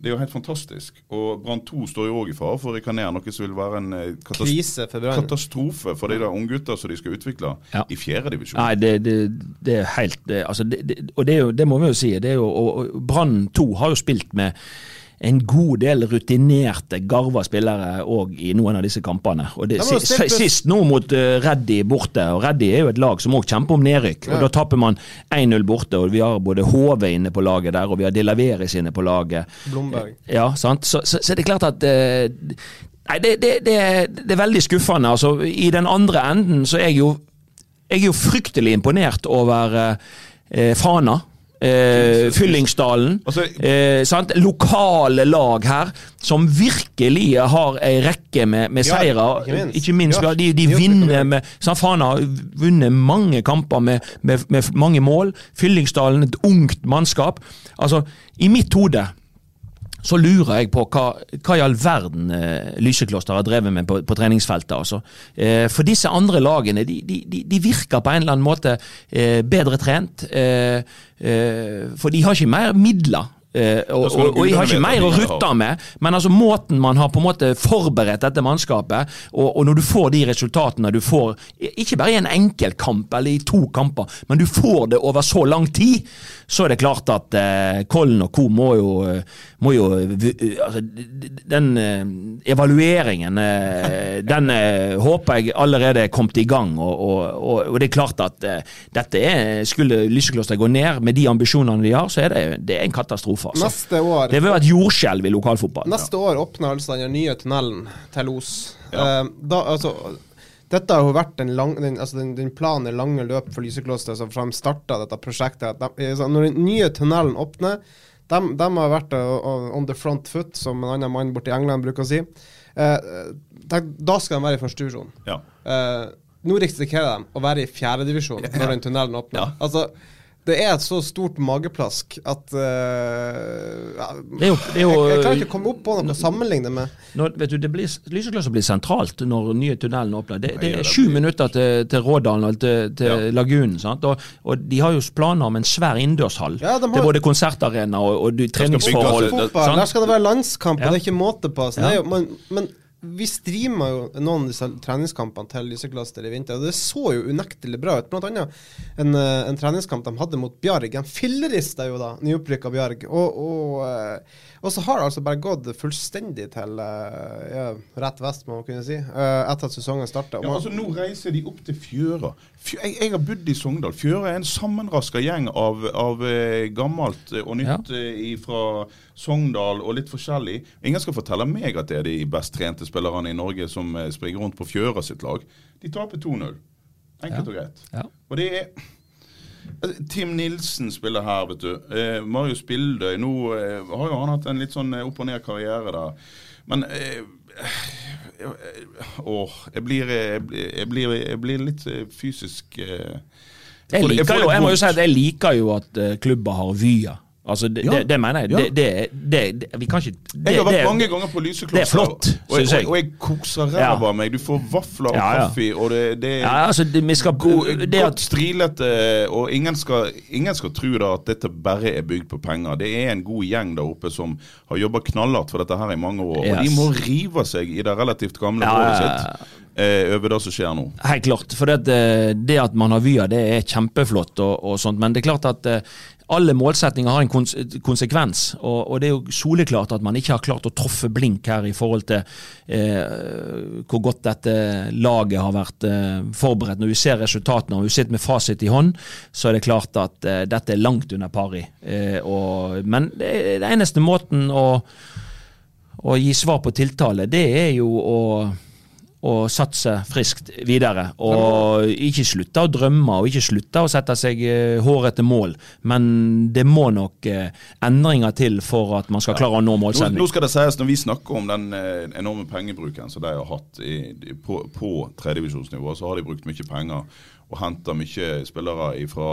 Det er jo helt fantastisk. Og Brann 2 står jo òg i fare for å rekanere noe som vil være en katastrofe for katastrofe for de der unggutta som de skal utvikle Ja. i fjerde divisjon. Nei, det, det, det er helt det, altså det, det, Og det, er jo, det må vi jo si. Det er jo, og, og Brann 2 har jo spilt med en god del rutinerte, garva spillere òg i noen av disse kampene. Og det, sist, sist nå mot uh, Reddy borte, og Reddy er jo et lag som òg kjemper om nedrykk. Ja. og Da tapper man 1-0 borte, og vi har både HV inne på laget der, og vi har De Laveris inne på laget. Blomberg. Ja, sant? Så, så, så det er klart at uh, Nei, det, det, det, det er veldig skuffende. Altså, I den andre enden så er jeg jo Jeg er jo fryktelig imponert over eh, Fana. Eh, Fyllingsdalen. Altså, eh, sant? Lokale lag her som virkelig har ei rekke med, med Ja, seire. ikke minst. Ikke minst Ja, de, de vinner med sant? Fana har vunnet mange kamper med, med, med mange mål. Fyllingsdalen, et ungt mannskap. Altså, i mitt hode så lurer jeg på hva, hva i all verden eh, Lysekloster har drevet med på, på treningsfeltet. altså. Eh, for disse andre lagene de, de, de, virker på en eller annen måte eh, bedre trent. Eh, eh, for de har ikke mer midler. Eh, og, og, og jeg har ikke mer å rutte med. Men altså måten man har på en måte forberedt dette mannskapet, og, og når du får de resultatene du får, ikke bare i en enkeltkamp eller i to kamper, men du får det over så lang tid, så er det klart at eh, Kollen og co. må jo, eh, må jo eh, altså, Den eh, evalueringen, den håper jeg allerede er kommet i gang. Og, det er klart at dette er, skulle Lysekloster gå ned med de ambisjonene de har, så er det, det er en katastrofe. Altså. Neste år Det vil være et jordskjelv i lokalfotballen. Neste år åpner altså den nye tunnelen til Os. Ja. Eh, da, altså, dette har jo vært den, lang, den, altså den, den planen lange løp for Lysekloster som fra de starta dette prosjektet. at De, altså, når den nye tunnelen åpner, de, har vært uh, on the front foot, som en annen mann borte i England bruker å si. Uh, de, da skal de være i første divisjon. Ja. Eh, nå risikerer de å være i fjerdedivisjon når den tunnelen åpner. Ja. Altså, det er et så stort mageplask at uh, ja, jo- jo- jeg, jeg klarer ikke å komme opp på noe å sammenligne med. Når, vet du, det blir, Lyseklosser blir sentralt når nye tunnelen åpner. Det, det er sju minutter til, til Rådalen og til, til Ja. Lagunen. Sant? Og, og de har jo planer om en svær innendørshall. Ja, de har- til både konsertarena og, og treningsforhold. der skal det være landskamp, Ja. og det er ikke måte på. Så Ja. det er jo, men, men vi streama jo noen av disse treningskampene til Lysekluster i vinter, og det så jo unektelig bra ut. Blant annet en, eh, en treningskamp de hadde mot Bjarg. De fillerista jo da nyopprykka Bjarg. Og, og, eh, og så har det altså bare gått fullstendig til eh, ja, rett vest, må man kunne si, etter at sesongen starta. Ja, altså Nå reiser de opp til Fjøra. Fjøra jeg, jeg har bodd i Sogndal. Fjøra er en sammenraska gjeng av, av gammelt og nytt ja. fra Sogndal og litt forskjellig. Ingen skal fortelle meg at det er de best trente spillerne i Norge som eh, springer rundt på Fjøra sitt lag. De taper 2-0. Enkelt og greit. Ja. Og det er Altså, Tim Nilsen spiller her, vet du. Eh, Marius Bildøy. Nå eh, har jo han hatt en litt sånn eh, opp og ned karriere der. Men eh, eh, Åh, jeg blir, jeg, blir, jeg, blir, jeg blir litt fysisk eh, Jeg, liker jo, jeg må jo si at jeg liker jo at klubber har vyer. Altså, det, Ja. det, det mener jeg. Ja. Det, vi kan ikke det, Jeg har vært mange ganger på Lyseklosser. det er flott, og, og, jeg. og, jeg koser ræva av meg. Du får vafler og kaffe, og det, det er Ja, altså, skal, god, det godt strilete, og ingen skal, ingen skal tro da at dette bare er bygd på penger. Det er en god gjeng der oppe som har jobba knallhardt for dette her i mange år. Og de må rive seg i det relativt gamle rådet sitt eh, over det som skjer nå. Helt klart. For det, eh, det at man har vyer, det er kjempeflott, og, og sånt, men det er klart at eh, alle målsetninger har en kons konsekvens. Og, og det er jo soleklart at man ikke har klart å troffe blink her i forhold til eh, hvor godt dette laget har vært eh, forberedt. Når vi ser resultatene og vi sitter med fasit i hånd, så er det klart at eh, dette er langt under pari. Eh, og, men det, det eneste måten å, å gi svar på tiltale, det er jo å og satse friskt videre. Og ikke slutte å drømme og ikke slutte å sette seg eh, hårete mål. Men det må nok eh, endringer til for at man skal klare å nå Nå, nå skal det sies, når vi snakker om den eh, enorme pengebruken som de har hatt i- på, på tredjevisjonsnivå, så har de brukt mye penger og henter mye spillere fra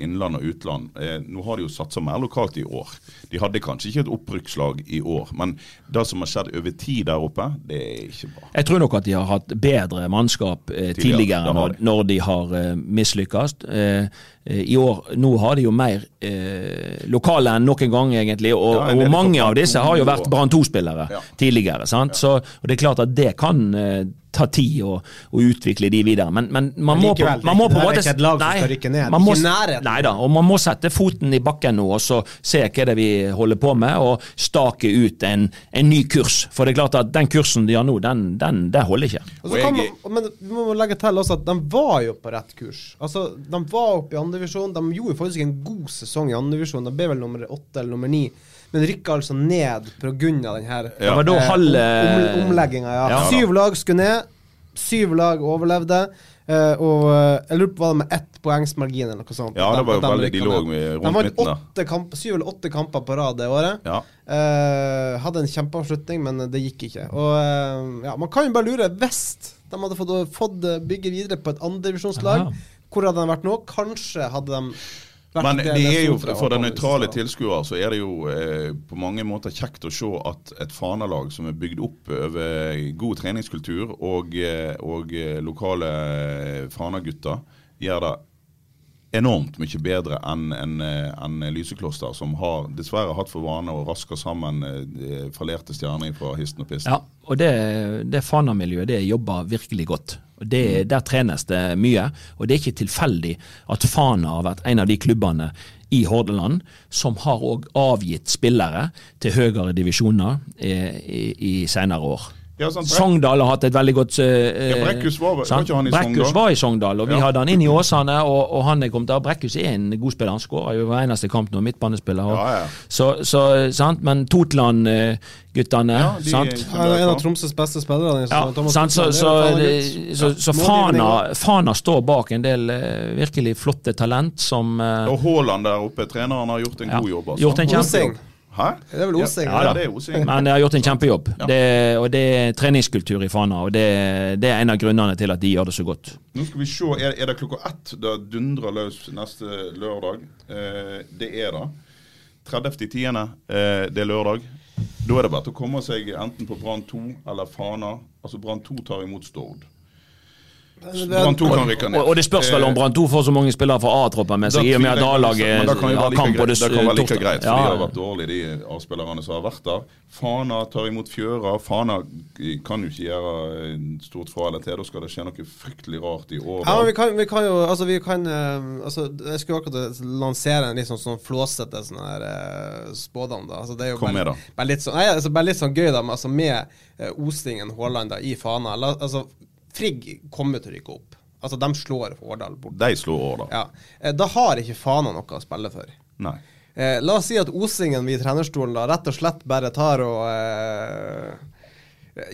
innland og utland. Eh, nå har de jo satsa mer lokalt i år. De hadde kanskje ikke et opprykkslag i år, men det som har skjedd over tid der oppe, det er ikke bra. Jeg tror nok at de har hatt bedre mannskap eh, Tidligere, tidligere når, når de har eh, mislykkes. Eh, eh, I år, Nå har de jo mer eh, lokale enn noen gang, egentlig. Og, Ja, og mange av disse har jo vært Brann 2-spillere Ja. tidligere. sant? Så, og Det er klart at det kan eh, ta tid å, å utvikle de videre. Men, men man, må på, likevel, man må på en måte ikke et lag som Nei, skal rykke ned. man må, Ikke i nærheten. Nei da, og man må sette foten i bakken nå og så se hva det er vi holder på med, og stake ut en, en ny kurs. For det er klart at den kursen de har nå, den, den, det holder ikke. Og så kan man, men vi må legge til også at de var jo på rett kurs. Altså, De var oppe i andredivisjon. De gjorde faktisk en god sesong i andredivisjon. De ble vel nummer åtte eller nummer ni, men rykka altså ned pga. den her Ja. Det var da eh, halve om, omlegginga. Ja. Ja. Syv lag skulle ned. Syv lag overlevde. Uh, og eh, jeg lurer på var det med ett poengsmargin eller noe sånt. Ja, det var jo de veldig- de rykka lå med rundt midten De vant syv eller åtte kamper på rad det året. Ja. Uh, hadde en kjempeavslutning, men det gikk ikke. Og uh, ja, Man kan jo bare lure Hvis de hadde fått, fått bygge videre på et andredivisjonslag, hvor hadde de vært nå? Kanskje hadde de Men det er jo, for den nøytrale tilskuer så er det jo eh, på mange måter kjekt å se at et Fana-lag som er bygd opp over god treningskultur og, eh, og eh, lokale eh, Fana-gutter, gjør det enormt mye bedre enn en, en, Lysekloster, som har dessverre hatt for vane å raske sammen eh, fallerte stjerner fra histen og pisten. Ja, og det, det Fana-miljøet det jobber virkelig godt. Det, Der trenes det mye. Og det er ikke tilfeldig at Fana har vært en av de klubbene i Hordaland som har òg avgitt spillere til høyere divisjoner i, i, i senere år. Ja, sant, Sogndal har hatt et veldig godt uh, Ja, Brekkhus var- var ikke han i Brekkhus Sogndal? var i Sogndal, og vi Ja. hadde han inn i Åsane, og, og han er kommet der. Brekkhus er en god spiller, han skårer jo hver eneste kamp nå, midtbanespiller. Og, Ja, ja. Så, så, sant? Men Totland-guttene, Ja, de- sant? Er en av Tromsøs beste spillere. den Ja, sant, så, så, så, så, Fana. Fana står bak en del uh, virkelig flotte talent som uh, Og Haaland der oppe, treneren, har gjort en ja, god jobb. Altså. gjort en kjempejobb. Hæ? Det er vel Osing. Ja, Ja, det er Osing. Men de har gjort en kjempejobb. Ja. Det, og det er treningskultur i Fana, og det, det er en av grunnene til at de gjør det så godt. Nå skal vi se, Er, er det klokka ett det dundrer løs neste lørdag? Eh, det er det. 30.10. Eh, det er lørdag. Da er det bare å komme seg enten på Brann 2 eller Fana. Altså Brann 2 tar imot Stord. Brann 2 kan rykke ned. Og, og det spørs vel om Brann 2 får så mange spillere fra A-troppen med seg, i og med at A-laget det kan har kamp greit, det kan være like greit, for Ja, de har vært dårlige, de A-spillerne som har vært der. Fana tar imot Fjøra. Fana kan jo ikke gjøre eh, stort fra eller til. Da skal det skje noe fryktelig rart i år. Ja, vi kan, vi kan jo Altså, vi kan eh, altså, Jeg skulle akkurat lansere en litt sånn, sånn flåsete sånn her spådom, da. Altså, det er jo Kom bare, med, da. Bare litt sånn, nei, altså, bare litt sånn gøy, da, med, altså, med Ostingen Haaland i Fana. La, altså, Frigg kommer til å rykke opp. Altså, de slår Årdal bort. De slår Årdal. Ja. Eh, da har ikke Fana noe å spille for. Nei. Eh, la oss si at Osingen ved trenerstolen da rett og slett bare tar og eh,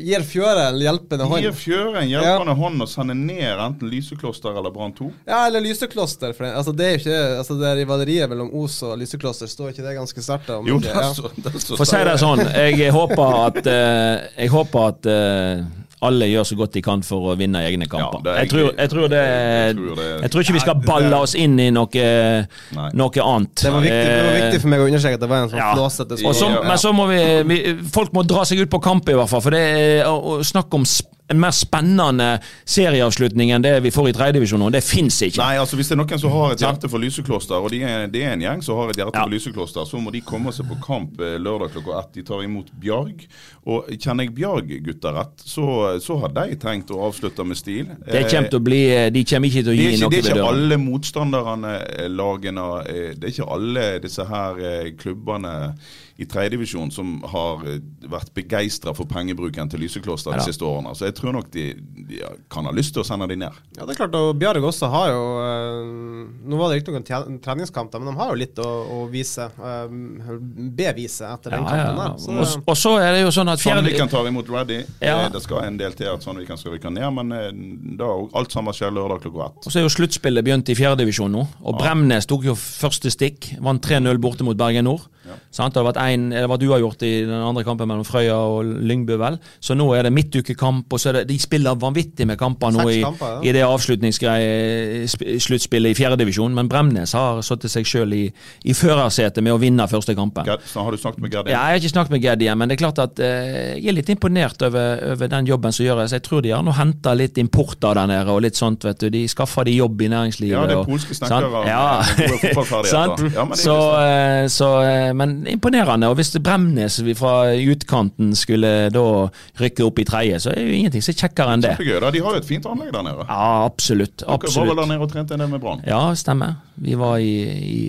gir Fjøre en hjelpende hånd. Gir Fjøre en hjelpende hånd og sender ned enten Lysekloster eller Brann 2. Ja, eller Lysekloster. For det, altså, det er ikke Altså, det rivaleriet mellom Os og Lysekloster, står ikke det ganske sterkt? Jo, det er så, det er så For å si det sånn, jeg håper at, eh, jeg håper at eh, alle gjør så godt de kan for å vinne egne kamper. er jeg, tror, jeg, tror det, jeg tror det- jeg tror ikke vi skal balle oss inn i noe, noe annet. Det var, viktig, det var Eh, viktig for meg å understreke at det var en sånn Ja. flåsete så. Men så må vi, vi Folk må dra seg ut på kamp, i hvert fall. For det er å, å snakke om sp en mer spennende serieavslutning enn det vi får i tredjedivisjon nå. Det fins ikke. Nei, altså Hvis det er noen som har et hjerte for Lysekloster, og det er, det er en gjeng som har et hjerte Ja. for Lysekloster, så må de komme seg på kamp eh, lørdag klokka ett. De tar imot Bjarg. Og kjenner jeg Bjarg-gutta rett, så, så har de tenkt å avslutte med stil. Det kommer til å bli De kommer ikke til å gi ikke, noe det er ikke alle motstanderne, eh, lagene eh, Det er ikke alle disse her eh, klubbene i tredjedivisjon som har eh, vært begeistra for pengebruken til Lysekloster de Ja siste årene. Så jeg tror nok de, de kan ha lyst til å sende de ned. Ja, det er klart, og Bjarg også har jo eh, Nå var det riktignok en treningskamp, men de har jo litt å, å vise. eh, bevise etter den Ja, kampen ja. der. Så, Og, og så er det jo sånn at Sandviken fjerde, tar imot. Eh, Det skal en del til at Sandviken skal rykke ned, men da alt sammen skjer lørdag klokka ett. og så er jo sluttspillet begynt i fjerdedivisjon nå. Og Bremnes tok jo første stikk. Vant 3-0 borte mot Bergen Nord. Sant? Det har vært en, det har gjort i den andre kampen mellom Frøya og Lyngbu, vel. Så nå er det midtukekamp, og så er det, de spiller vanvittig med kamper nå i, kamper, ja. i det avslutningsgreie-sluttspillet i fjerdedivisjon. Men Bremnes har satt seg sjøl i, i førersetet med å vinne første kampen. Gerd, så har du snakket med Gerd? Ja, jeg har ikke snakket med Gerd igjen, men det er klart at eh, jeg er litt imponert over, over den jobben som gjøres. Jeg tror de har nå henta litt importer der nede, og litt sånt, vet du. De skaffer de jobb i næringslivet. Ja, det er polske snekkere Ja. <laughs> Ja, men det er så, eh, så, eh, men imponerende. Og hvis Bremnes fra utkanten skulle da rykke opp i tredje, så er jo ingenting så kjekkere enn det. Kjempegøy. da. De har jo et fint anlegg der nede. Ja, absolutt. Dere var vel der nede og trente en del med Brann? Ja, stemmer. Vi var i, i,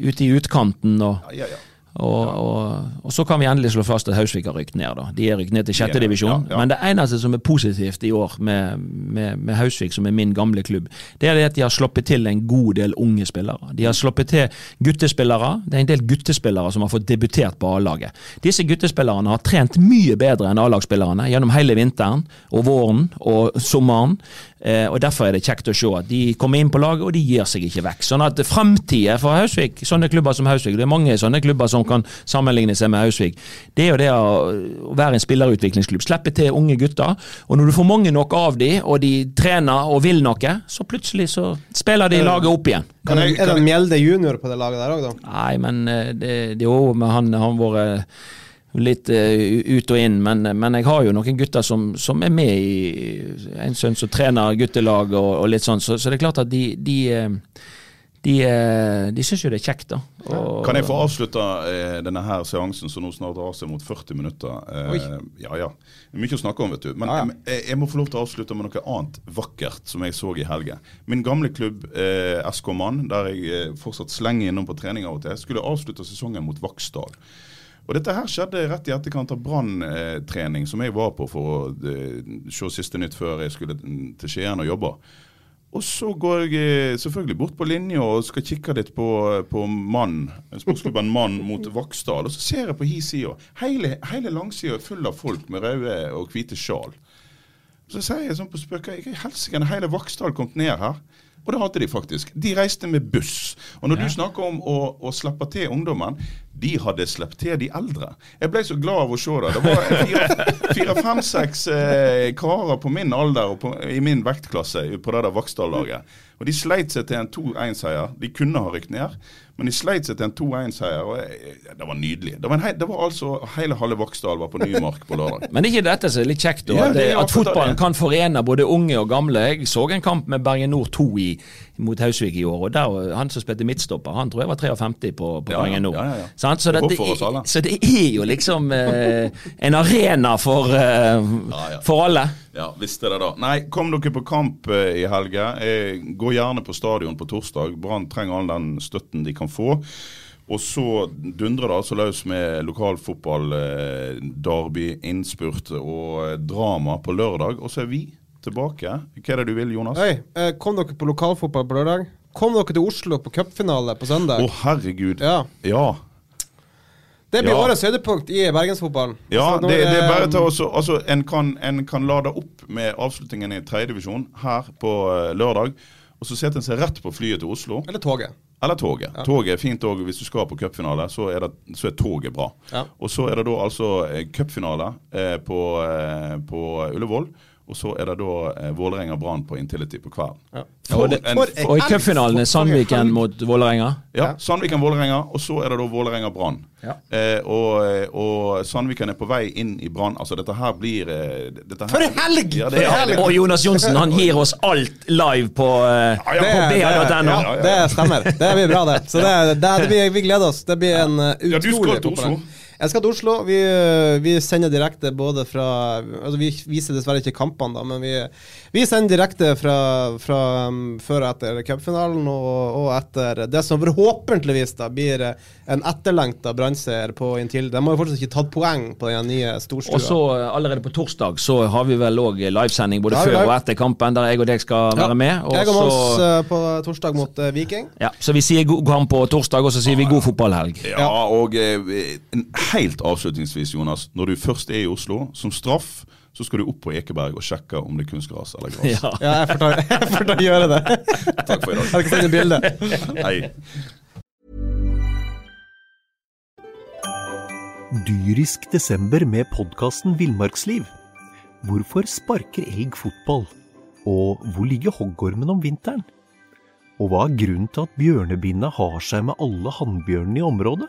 ute i utkanten og Ja, ja, ja. Og, og, og så kan vi endelig slå fast at Hausvik har rykt ned. da. De er rykt ned til sjette divisjon. ja, ja. Men det eneste som er positivt i år med, med, med Hausvik, som er min gamle klubb, det er det at de har sluppet til en god del unge spillere. De har sluppet til guttespillere. Det er en del guttespillere som har fått debutert på A-laget. Disse guttespillerne har trent mye bedre enn A-lagsspillerne gjennom hele vinteren og våren og sommeren. Eh, og Derfor er det kjekt å se at de kommer inn på laget, og de gir seg ikke vekk. Sånn at Framtida for Hausvik, sånne klubber som Hausvik, det er mange sånne klubber som kan sammenligne seg med Hausvik, det er jo det å være en spillerutviklingsklubb. Slippe til unge gutter. Og når du får mange nok av de, og de trener og vil noe, så plutselig så spiller de laget opp igjen. Kan jeg- er det Mjelde junior på det laget der òg, da? Nei, men eh, det, det er jo med han han vært litt eh, ut og inn, men, men jeg har jo noen gutter som, som er med i En sønn som trener guttelag og, og litt sånn, så, så det er klart at de de, eh, de, eh, de syns jo det er kjekt, da. Og, Kan jeg få avslutte eh, denne her seansen som nå snart drar seg mot 40 minutter? Eh, ja, ja. Mye å snakke om, vet du. Men Ja, ja. Jeg, jeg må få lov til å avslutte med noe annet vakkert som jeg så i helgen. Min gamle klubb eh, SK Mann, der jeg fortsatt slenger innom på trening av og til, skulle avslutte sesongen mot Vaksdal. Og Dette her skjedde rett i etterkant av branntrening, som jeg var på for å eh, se siste nytt før jeg skulle til Skien og jobbe. Og så går jeg eh, selvfølgelig bort på linja og skal kikke litt på, på Mann, sportsklubben Mann mot Vaksdal. Og så ser jeg på hi sida. Hele, hele langsida er full av folk med røde og hvite sjal. Så sier jeg sånn på spøk Hva i helsike hele Vaksdal kommet ned her? Og det hadde de faktisk. De reiste med buss. Og når du snakker om å, å slippe til ungdommen, de hadde sluppet til de eldre. Jeg ble så glad av å se det. Det var fire- <laughs> fire, fem, seks eh, karer på min alder og på, i min vektklasse på det der Vaksdal-laget. Og de sleit seg til en 2-1-seier. De kunne ha rykt ned, men de sleit seg til en 2-1-seier. og jeg- Det var nydelig. Det var, en, hei- det var altså Hele halve Vaksdal var på Nymark på lørdag. <laughs> Men det er ikke dette som er litt kjekt, da? Ja, at, at fotballen kan forene både unge og gamle. Jeg så en kamp med Bergen Nord 2 i, mot Hausvik i år. og der, Han som spilte midtstopper, han tror jeg var 53 på, på Ja, Bergen ja, ja? Så, er- så det er jo liksom eh, en arena for, eh, ja. for alle. Ja, visste det da. Nei, kom dere på kamp eh, i helga. Eh, gå gjerne på stadion på torsdag. Brann trenger all den støtten de kan få. Og så dundrer det altså løs med lokalfotball, eh, derby, innspurt og drama på lørdag. Og så er vi tilbake. Hva er det du vil, Jonas? Oi, eh, kom dere på lokalfotball på lørdag? Kom dere til Oslo på cupfinale på søndag? Å, herregud. Ja. ja. Det blir Ja. årets høydepunkt i bergensfotballen. Ja, altså, det, det er bare eh, til også, altså, en, kan, en kan lade opp med avslutningen i tredjedivisjon her på eh, lørdag. Og så setter en seg rett på flyet til Oslo. Eller toget. Eller toget. Toget er fint òg hvis du skal på cupfinale. Så, så er toget bra. Ja. Og så er det da altså eh, cupfinale eh, på, eh, på Ullevål. Og så er det da eh, Vålerenga-Brann på Intility på kvelden. Ja. Og, det, en- for- og i cupfinalen er Sandviken mot Vålerenga. Ja, Sandviken-Vålerenga, og så er det da Vålerenga-Brann. Ja. Eh, og, og Sandviken er på vei inn i Brann. Altså, dette her blir eh, dette her, For en helg! Ja, det er, helg! Og Jonas Johnsen han gir oss alt live på, eh, Ja, ja, på BA.no. ja, det stemmer. Det blir bra, det. Så det, det, det blir, vi gleder oss. Det blir en uh, Ja, du skal til Oslo. Jeg skal til Oslo. Vi, vi sender direkte både fra Altså Vi viser dessverre ikke kampene, da, men vi, vi sender direkte fra, fra um, før og etter cupfinalen og, og etter det som forhåpentligvis da blir en etterlengta brannseier på Intilde. De har jo fortsatt ikke tatt poeng på den nye storstua. Og så eh, allerede på torsdag så har vi vel òg livesending både før og etter kampen, der jeg og deg skal Ja. være med. Og jeg og Mons så, eh, på torsdag mot eh, Viking. ja, så vi sier god kamp på torsdag, og så sier vi god fotballhelg. Ja, og eh, helt avslutningsvis, Jonas. Når du først er i Oslo, som straff, så skal du opp på Ekeberg og sjekke om det er kunstgras eller gras. Ja. Ja, jeg får ta, <laughs> jeg får ta gjøre det. Takk for i dag. Jeg skal sende bilde. Hei. Dyrisk desember med podkasten Villmarksliv. Hvorfor sparker elg fotball? Og hvor ligger hoggormen om vinteren? Og hva er grunnen til at bjørnebinna har seg med alle hannbjørnene i området?